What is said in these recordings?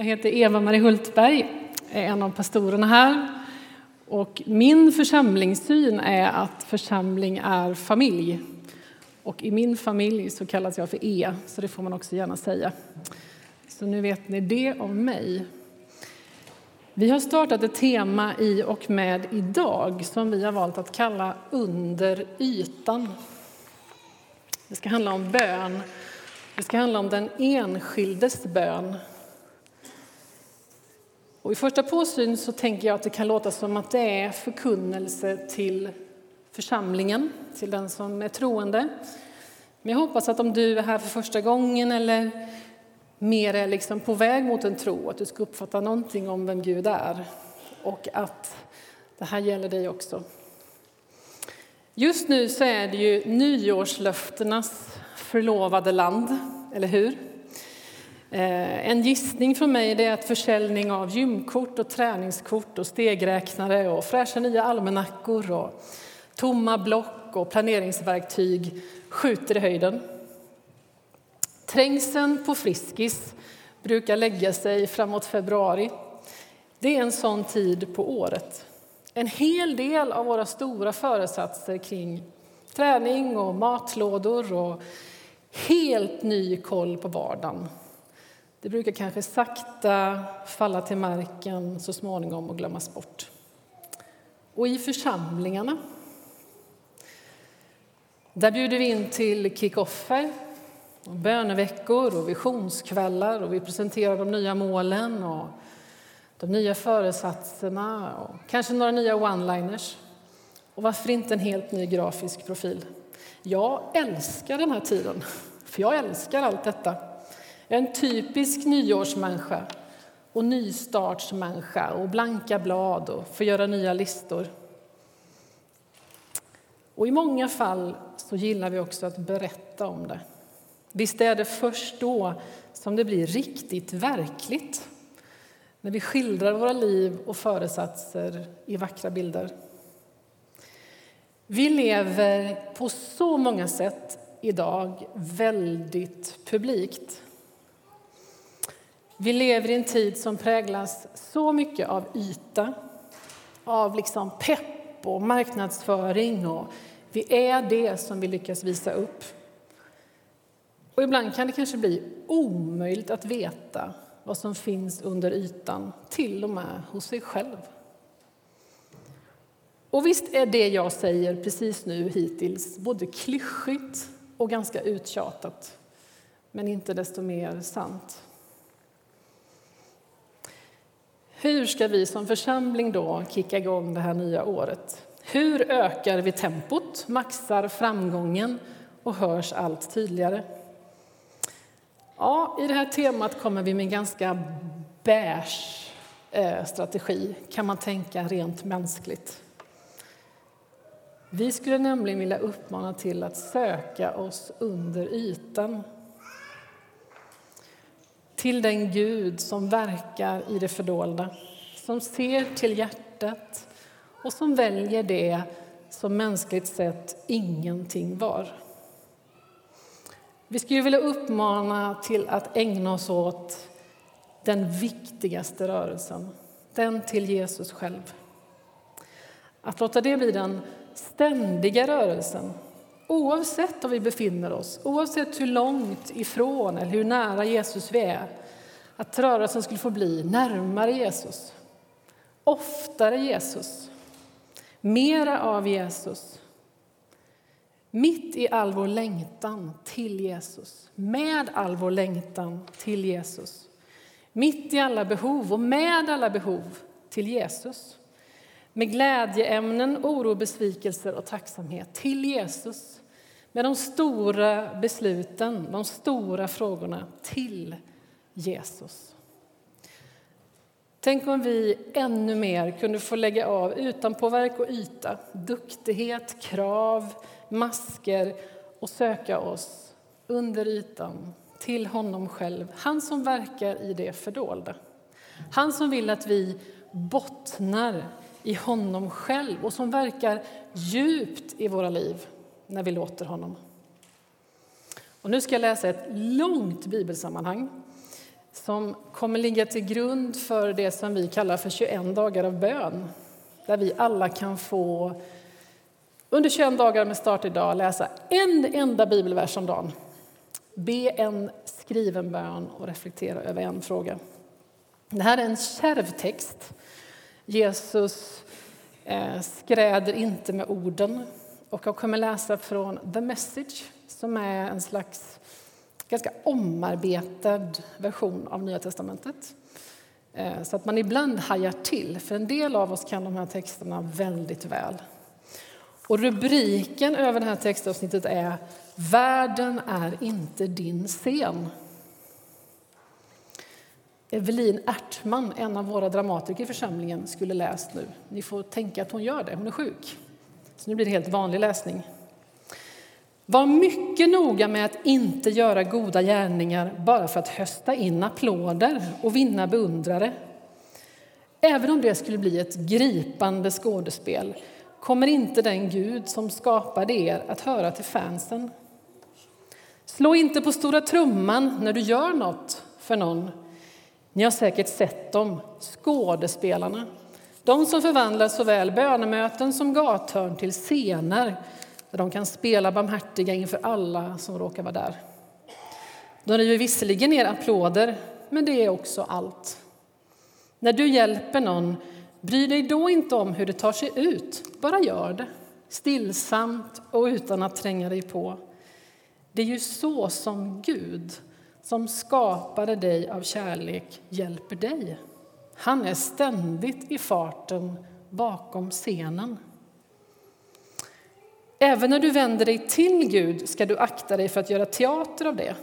Jag heter Eva-Marie Hultberg, är en av pastorerna här. Och min församlingssyn är att församling är familj. Och i min familj så kallas jag för E, så det får man också gärna säga. Så nu vet ni det om mig. Vi har startat ett tema i och med idag som vi har valt att kalla Under ytan. Det ska handla om bön. Det ska handla om den enskildes bön. Och I första påsyn så tänker jag att det kan låta som att det är förkunnelse till församlingen, till den som är troende. Men jag hoppas att om du är här för första gången eller mer är liksom på väg mot en tro, att du ska uppfatta någonting om vem Gud är och att det här gäller dig också. Just nu så är det ju nyårslöftenas förlovade land, eller hur? Eh, en gissning från mig är att försäljning av gymkort och träningskort och stegräknare och fräscha nya almanackor och tomma block och planeringsverktyg skjuter i höjden. Trängseln på Friskis brukar lägga sig framåt februari. Det är en sån tid på året. En hel del av våra stora föresatser kring träning och matlådor och helt ny koll på vardagen det brukar kanske sakta falla till marken så småningom och glömmas bort. Och i församlingarna där bjuder vi in till kickoffer, och böneveckor och visionskvällar och vi presenterar de nya målen och de nya föresatserna och kanske några nya one-liners. Och varför inte en helt ny grafisk profil? Jag älskar den här tiden, för jag älskar allt detta. Jag är en typisk nyårsmänniska och nystartsmänniska och blanka blad och får göra nya listor. Och I många fall så gillar vi också att berätta om det. Visst är det först då som det blir riktigt verkligt när vi skildrar våra liv och föresatser i vackra bilder. Vi lever på så många sätt idag väldigt publikt. Vi lever i en tid som präglas så mycket av yta, av liksom pepp och marknadsföring. Och vi är det som vi lyckas visa upp. Och ibland kan det kanske bli omöjligt att veta vad som finns under ytan, till och med hos sig själv. Och visst är det jag säger precis nu hittills både klyschigt och ganska uttjatat, men inte desto mer sant. Hur ska vi som församling då kicka igång det här nya året? Hur ökar vi tempot, maxar framgången och hörs allt tydligare? Ja, I det här temat kommer vi med en ganska beige eh, strategi, kan man tänka rent mänskligt. Vi skulle nämligen vilja uppmana till att söka oss under ytan till den Gud som verkar i det fördolda, som ser till hjärtat och som väljer det som mänskligt sett ingenting var. Vi skulle vilja uppmana till att ägna oss åt den viktigaste rörelsen, den till Jesus själv. Att låta det bli den ständiga rörelsen Oavsett var vi befinner oss, oavsett hur långt ifrån eller hur nära Jesus vi är, att rörelsen skulle få bli närmare Jesus, oftare Jesus, mera av Jesus. Mitt i all vår längtan till Jesus, med all vår längtan till Jesus. Mitt i alla behov och med alla behov till Jesus. Med glädjeämnen, oro, besvikelser och tacksamhet till Jesus med de stora besluten, de stora frågorna till Jesus. Tänk om vi ännu mer kunde få lägga av utanpåverk och yta, duktighet, krav, masker och söka oss under ytan till honom själv. Han som verkar i det fördolda. Han som vill att vi bottnar i honom själv och som verkar djupt i våra liv när vi låter honom. Och nu ska jag läsa ett långt bibelsammanhang som kommer ligga till grund för det som vi kallar för 21 dagar av bön där vi alla kan få under 21 dagar med start idag läsa en enda bibelvers om dagen. Be en skriven bön och reflektera över en fråga. Det här är en kärv text. Jesus eh, skräder inte med orden. Och jag kommer läsa från The Message som är en slags ganska omarbetad version av Nya testamentet. Eh, så att man ibland hajar till, för en del av oss kan de här texterna väldigt väl. Och rubriken över det här textavsnittet är Världen är inte din scen. Evelin Ertman, en av våra dramatiker i församlingen, skulle läst nu. Ni får tänka att hon gör det, hon är sjuk. Så nu blir det helt vanlig läsning. Var mycket noga med att inte göra goda gärningar bara för att hösta in applåder och vinna beundrare. Även om det skulle bli ett gripande skådespel kommer inte den Gud som skapade er att höra till fansen. Slå inte på stora trumman när du gör något för någon. Ni har säkert sett dem, skådespelarna. De som förvandlar såväl bönemöten som gathörn till scener där de kan spela barmhärtiga inför alla som råkar vara där. De river visserligen ner applåder, men det är också allt. När du hjälper någon, bry dig då inte om hur det tar sig ut. Bara gör det, stillsamt och utan att tränga dig på. Det är ju så som Gud, som skapade dig av kärlek, hjälper dig. Han är ständigt i farten bakom scenen. Även när du vänder dig till Gud ska du akta dig för att göra teater av det.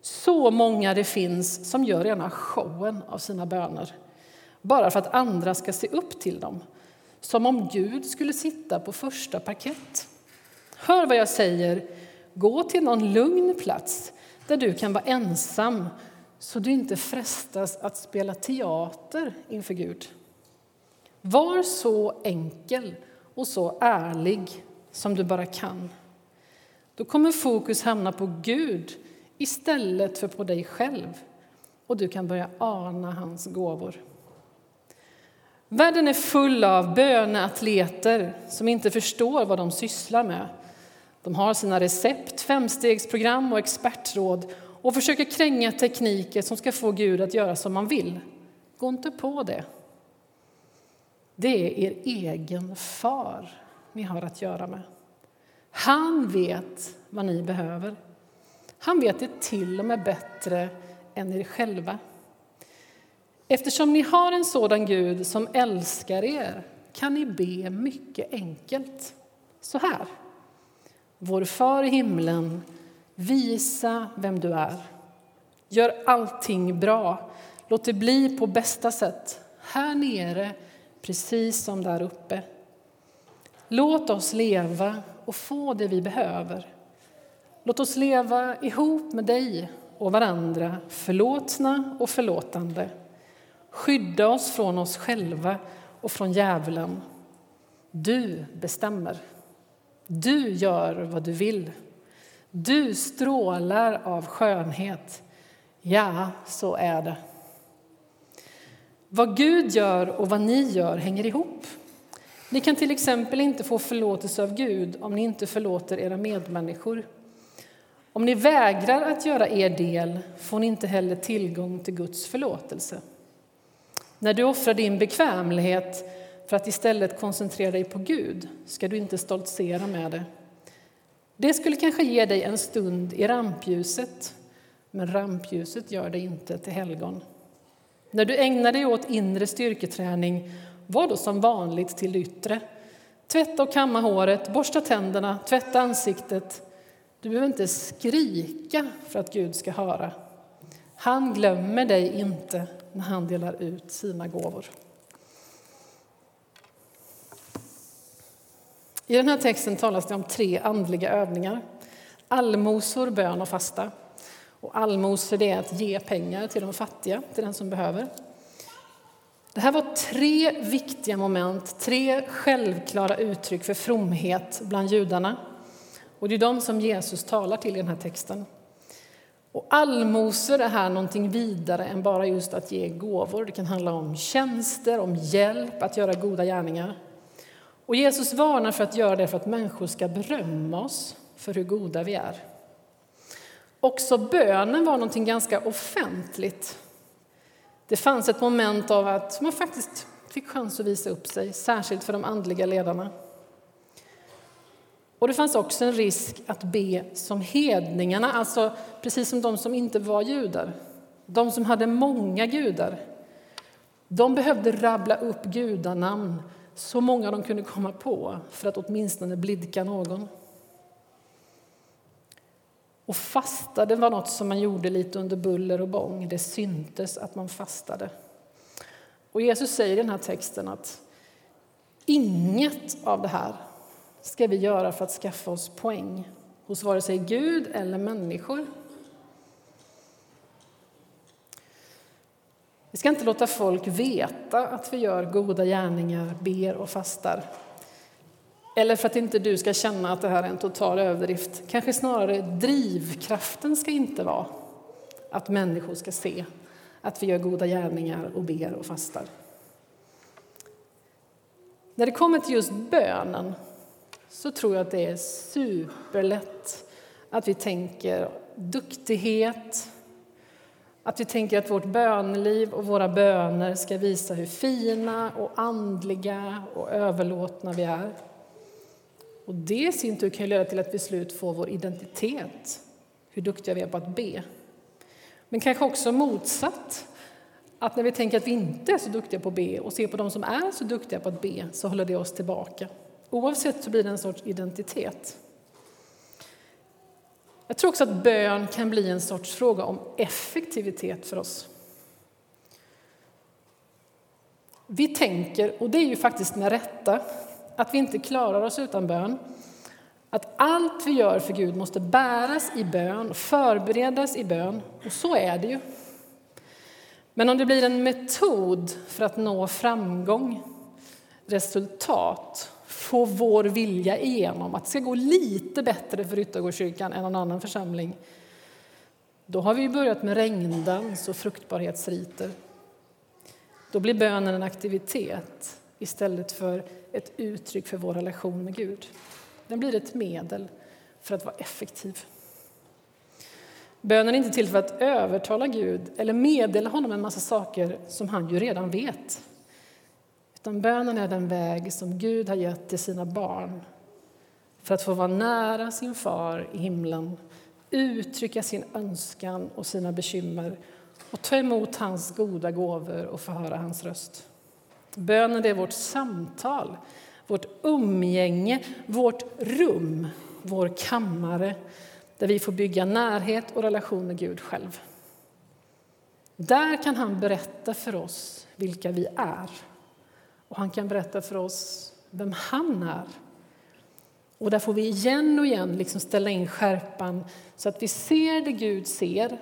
Så många det finns som gör rena showen av sina böner bara för att andra ska se upp till dem, som om Gud skulle sitta på första parkett. Hör vad jag säger, gå till någon lugn plats där du kan vara ensam så du inte frestas att spela teater inför Gud. Var så enkel och så ärlig som du bara kan. Då kommer fokus hamna på Gud istället för på dig själv och du kan börja ana hans gåvor. Världen är full av böneatleter som inte förstår vad de sysslar med. De har sina recept, femstegsprogram och expertråd och försöker kränga tekniker som ska få Gud att göra som man vill. Gå inte på det. Det är er egen far ni har att göra med. Han vet vad ni behöver. Han vet det till och med bättre än er själva. Eftersom ni har en sådan Gud som älskar er kan ni be mycket enkelt. Så här. Vår far i himlen, visa vem du är. Gör allting bra. Låt det bli på bästa sätt, här nere precis som där uppe. Låt oss leva och få det vi behöver. Låt oss leva ihop med dig och varandra, förlåtna och förlåtande. Skydda oss från oss själva och från djävulen. Du bestämmer. Du gör vad du vill. Du strålar av skönhet. Ja, så är det. Vad Gud gör och vad ni gör hänger ihop. Ni kan till exempel inte få förlåtelse av Gud om ni inte förlåter era medmänniskor. Om ni vägrar att göra er del får ni inte heller tillgång till Guds förlåtelse. När du offrar din bekvämlighet för att istället koncentrera dig på Gud ska du inte stoltsera med det. Det skulle kanske ge dig en stund i rampljuset, men rampljuset gör dig inte till helgon. När du ägnar dig åt inre styrketräning, var då som vanligt till det yttre. Tvätta och kamma håret, borsta tänderna, tvätta ansiktet. Du behöver inte skrika för att Gud ska höra. Han glömmer dig inte när han delar ut sina gåvor. I den här texten talas det om tre andliga övningar. Allmosor, bön och fasta. Och allmosor är att ge pengar till de fattiga, till den som behöver. Det här var tre viktiga moment, tre självklara uttryck för fromhet bland judarna. Och det är de som Jesus talar till i den här texten. Och allmosor är här någonting vidare än bara just att ge gåvor. Det kan handla om tjänster, om hjälp, att göra goda gärningar. Och Jesus varnar för att göra det för att människor ska berömma oss för hur goda vi är. Också bönen var någonting ganska offentligt. Det fanns ett moment av att man faktiskt fick chans att visa upp sig, särskilt för de andliga ledarna. Och det fanns också en risk att be som hedningarna, alltså precis som de som inte var judar. De som hade många gudar. De behövde rabbla upp gudanamn, så många de kunde komma på, för att åtminstone blidka någon. Och fasta, det var något som man gjorde lite under buller och bång. Det syntes att man fastade. Och Jesus säger i den här texten att inget av det här ska vi göra för att skaffa oss poäng hos vare sig Gud eller människor. Vi ska inte låta folk veta att vi gör goda gärningar, ber och fastar. Eller för att inte du ska känna att det här är en total överdrift. Kanske snarare drivkraften ska inte vara att människor ska se att vi gör goda gärningar och ber och fastar. När det kommer till just bönen så tror jag att det är superlätt att vi tänker duktighet, att vi tänker att vårt böneliv och våra böner ska visa hur fina och andliga och överlåtna vi är. Och det i sin tur kan leda till att vi slut får vår identitet, hur duktiga vi är på att be. Men kanske också motsatt, att när vi tänker att vi inte är så duktiga på att be och ser på de som är så duktiga på att be så håller det oss tillbaka. Oavsett så blir det en sorts identitet. Jag tror också att bön kan bli en sorts fråga om effektivitet för oss. Vi tänker, och det är ju faktiskt med rätta, att vi inte klarar oss utan bön. Att allt vi gör för Gud måste bäras i bön, förberedas i bön. Och så är det ju. Men om det blir en metod för att nå framgång, resultat, få vår vilja igenom, att det ska gå lite bättre för Ryttargårdskyrkan än någon annan församling, då har vi börjat med regndans och fruktbarhetsriter. Då blir bönen en aktivitet istället för ett uttryck för vår relation med Gud. Den blir ett medel för att vara effektiv. Bönen är inte till för att övertala Gud eller meddela honom en massa saker som han ju redan vet. Utan bönen är den väg som Gud har gett till sina barn för att få vara nära sin far i himlen, uttrycka sin önskan och sina bekymmer och ta emot hans goda gåvor och få höra hans röst. Bönen är vårt samtal, vårt umgänge, vårt rum, vår kammare där vi får bygga närhet och relation med Gud själv. Där kan han berätta för oss vilka vi är och han kan berätta för oss vem han är. Och där får vi igen och igen liksom ställa in skärpan så att vi ser det Gud ser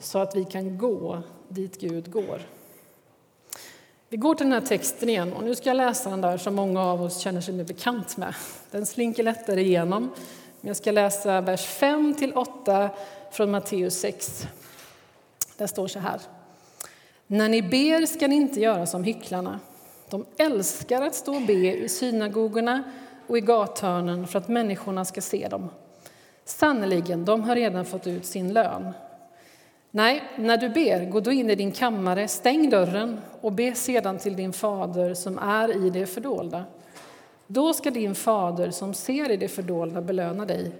så att vi kan gå dit Gud går. Vi går till den här texten igen och nu ska jag läsa den där som många av oss känner sig bekant med. Den slinker lättare igenom. Men jag ska läsa vers 5 till 8 från Matteus 6. Där står så här. När ni ber ska ni inte göra som hycklarna. De älskar att stå och be i synagogorna och i gathörnen för att människorna ska se dem. Sannerligen, de har redan fått ut sin lön. Nej, när du ber, gå då in i din kammare, stäng dörren och be sedan till din fader som är i det fördolda. Då ska din fader som ser i det fördolda belöna dig.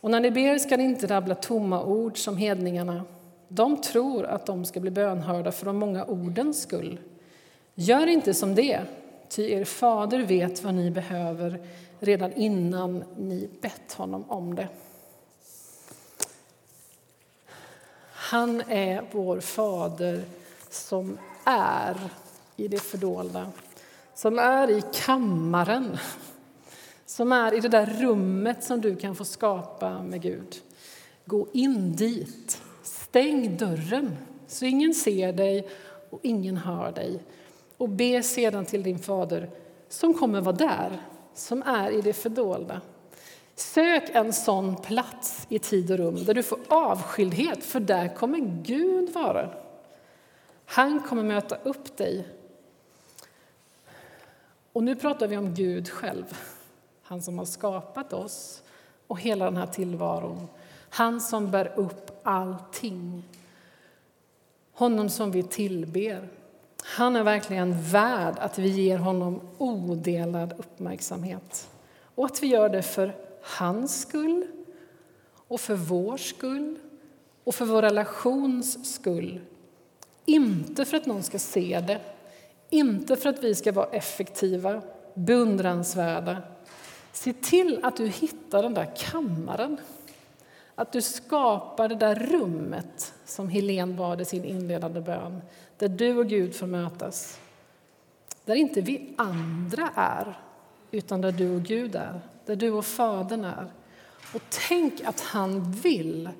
Och när ni ber ska ni inte rabbla tomma ord som hedningarna. De tror att de ska bli bönhörda för de många ordens skull. Gör inte som det, ty er fader vet vad ni behöver redan innan ni bett honom om det. Han är vår fader som är i det fördolda, som är i kammaren som är i det där rummet som du kan få skapa med Gud. Gå in dit. Stäng dörren så ingen ser dig och ingen hör dig. Och be sedan till din fader som kommer vara där, som är i det fördolda. Sök en sån plats i tid och rum där du får avskildhet, för där kommer Gud vara. Han kommer möta upp dig. Och nu pratar vi om Gud själv, han som har skapat oss och hela den här tillvaron. Han som bär upp allting. Honom som vi tillber. Han är verkligen värd att vi ger honom odelad uppmärksamhet och att vi gör det för hans skull och för vår skull och för vår relations skull. Inte för att någon ska se det, inte för att vi ska vara effektiva, beundransvärda. Se till att du hittar den där kammaren, att du skapar det där rummet som Helen bad i sin inledande bön, där du och Gud får mötas. Där inte vi andra är, utan där du och Gud är där du och Fadern är. Och tänk att han vill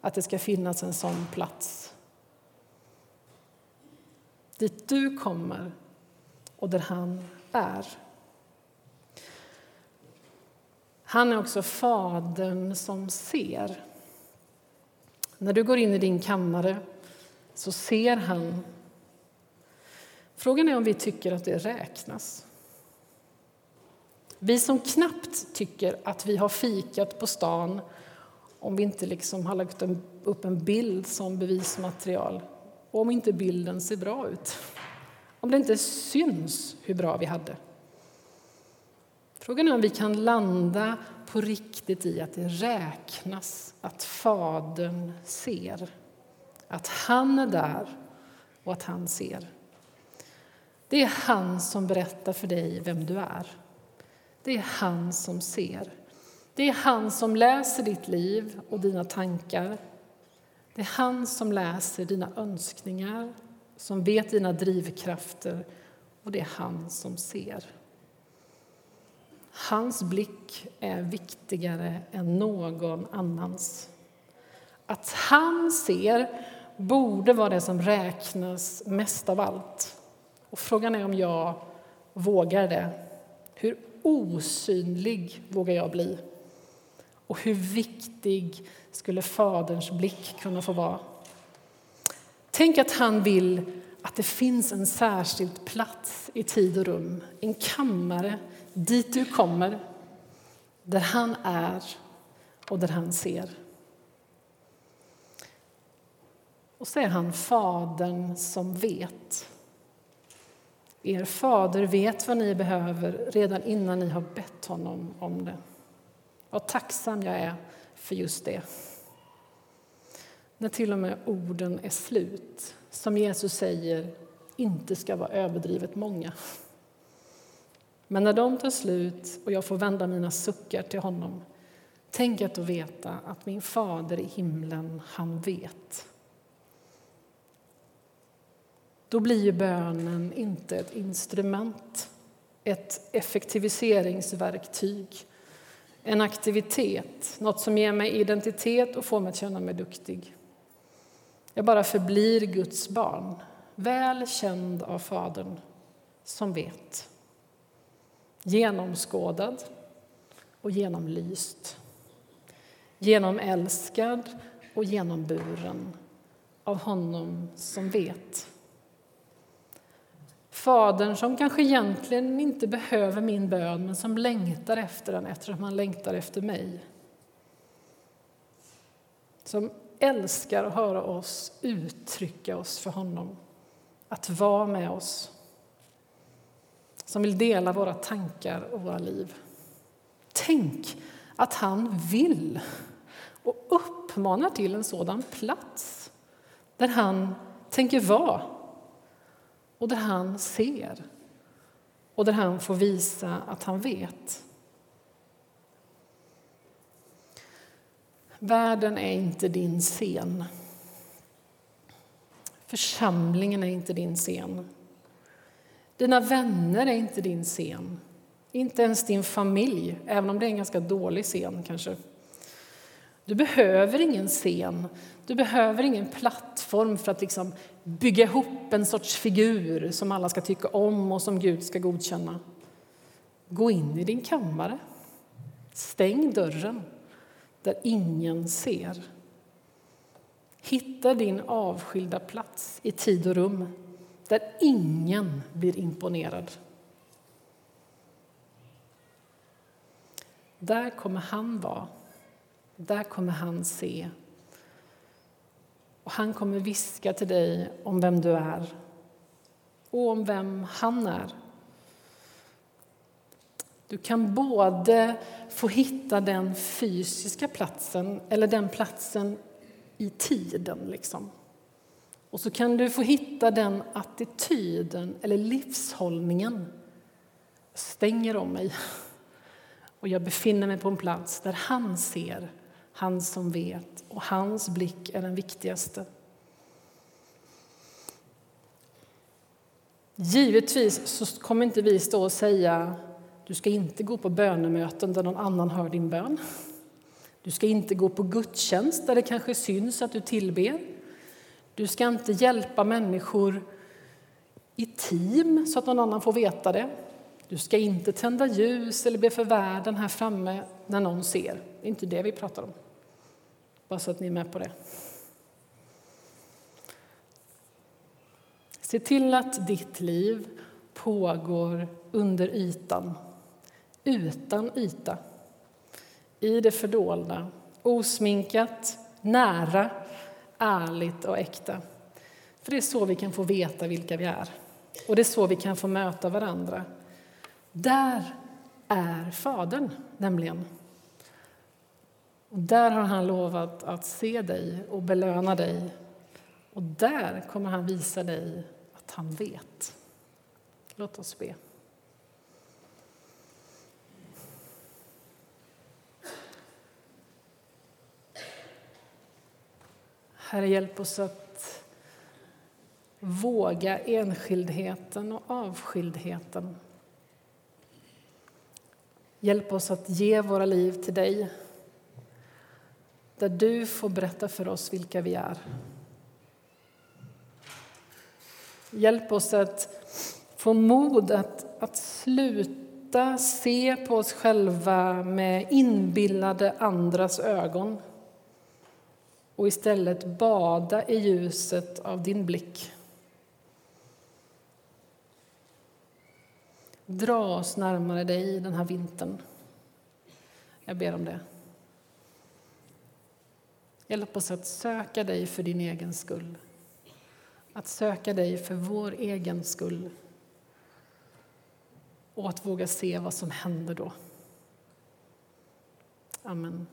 att det ska finnas en sån plats. Dit du kommer och där han är. Han är också Fadern som ser. När du går in i din kammare så ser han. Frågan är om vi tycker att det räknas. Vi som knappt tycker att vi har fikat på stan om vi inte liksom har lagt upp en bild som bevismaterial och om inte bilden ser bra ut. Om det inte syns hur bra vi hade. Frågan är om vi kan landa på riktigt i att det räknas att Fadern ser. Att han är där och att han ser. Det är han som berättar för dig vem du är. Det är han som ser. Det är han som läser ditt liv och dina tankar. Det är han som läser dina önskningar, som vet dina drivkrafter och det är han som ser. Hans blick är viktigare än någon annans. Att han ser borde vara det som räknas mest av allt. Och frågan är om jag vågar det. Hur osynlig vågar jag bli? Och hur viktig skulle Faderns blick kunna få vara? Tänk att han vill att det finns en särskild plats i tid och rum, en kammare dit du kommer, där han är och där han ser. Och så är han Fadern som vet. Er fader vet vad ni behöver redan innan ni har bett honom om det. Vad tacksam jag är för just det. När till och med orden är slut, som Jesus säger inte ska vara överdrivet många. Men när de tar slut och jag får vända mina suckar till honom tänk att då veta att min fader i himlen, han vet då blir ju bönen inte ett instrument, ett effektiviseringsverktyg, en aktivitet, något som ger mig identitet och får mig att känna mig duktig. Jag bara förblir Guds barn, väl känd av Fadern, som vet. Genomskådad och genomlyst. Genomälskad och genomburen av honom som vet. Fadern som kanske egentligen inte behöver min bön men som längtar efter den eftersom han längtar efter mig. Som älskar att höra oss uttrycka oss för honom, att vara med oss. Som vill dela våra tankar och våra liv. Tänk att han vill och uppmanar till en sådan plats där han tänker vara och där han ser och där han får visa att han vet. Världen är inte din scen. Församlingen är inte din scen. Dina vänner är inte din scen. Inte ens din familj, även om det är en ganska dålig scen kanske. Du behöver ingen scen, du behöver ingen plattform för att liksom bygga ihop en sorts figur som alla ska tycka om och som Gud ska godkänna. Gå in i din kammare. Stäng dörren där ingen ser. Hitta din avskilda plats i tid och rum där ingen blir imponerad. Där kommer han vara. Där kommer han se. Och han kommer viska till dig om vem du är och om vem han är. Du kan både få hitta den fysiska platsen eller den platsen i tiden. Liksom. Och så kan du få hitta den attityden eller livshållningen. Jag stänger om mig och jag befinner mig på en plats där han ser, han som vet och hans blick är den viktigaste. Givetvis så kommer inte vi stå och säga du ska inte gå på bönemöten där någon annan hör din bön. Du ska inte gå på gudstjänst där det kanske syns att du tillber. Du ska inte hjälpa människor i team så att någon annan får veta det. Du ska inte tända ljus eller be för världen här framme när någon ser. Det är inte det vi pratar om. Bara så att ni är med på det. Se till att ditt liv pågår under ytan, utan yta, i det fördolda, osminkat, nära, ärligt och äkta. För det är så vi kan få veta vilka vi är. Och det är så vi kan få möta varandra. Där är Fadern, nämligen. Och där har han lovat att se dig och belöna dig. Och där kommer han visa dig att han vet. Låt oss be. Herre, hjälp oss att våga enskildheten och avskildheten. Hjälp oss att ge våra liv till dig där du får berätta för oss vilka vi är. Hjälp oss att få mod att, att sluta se på oss själva med inbillade andras ögon och istället bada i ljuset av din blick. Dra oss närmare dig den här vintern. Jag ber om det. Hjälp oss att söka dig för din egen skull. Att söka dig för vår egen skull. Och att våga se vad som händer då. Amen.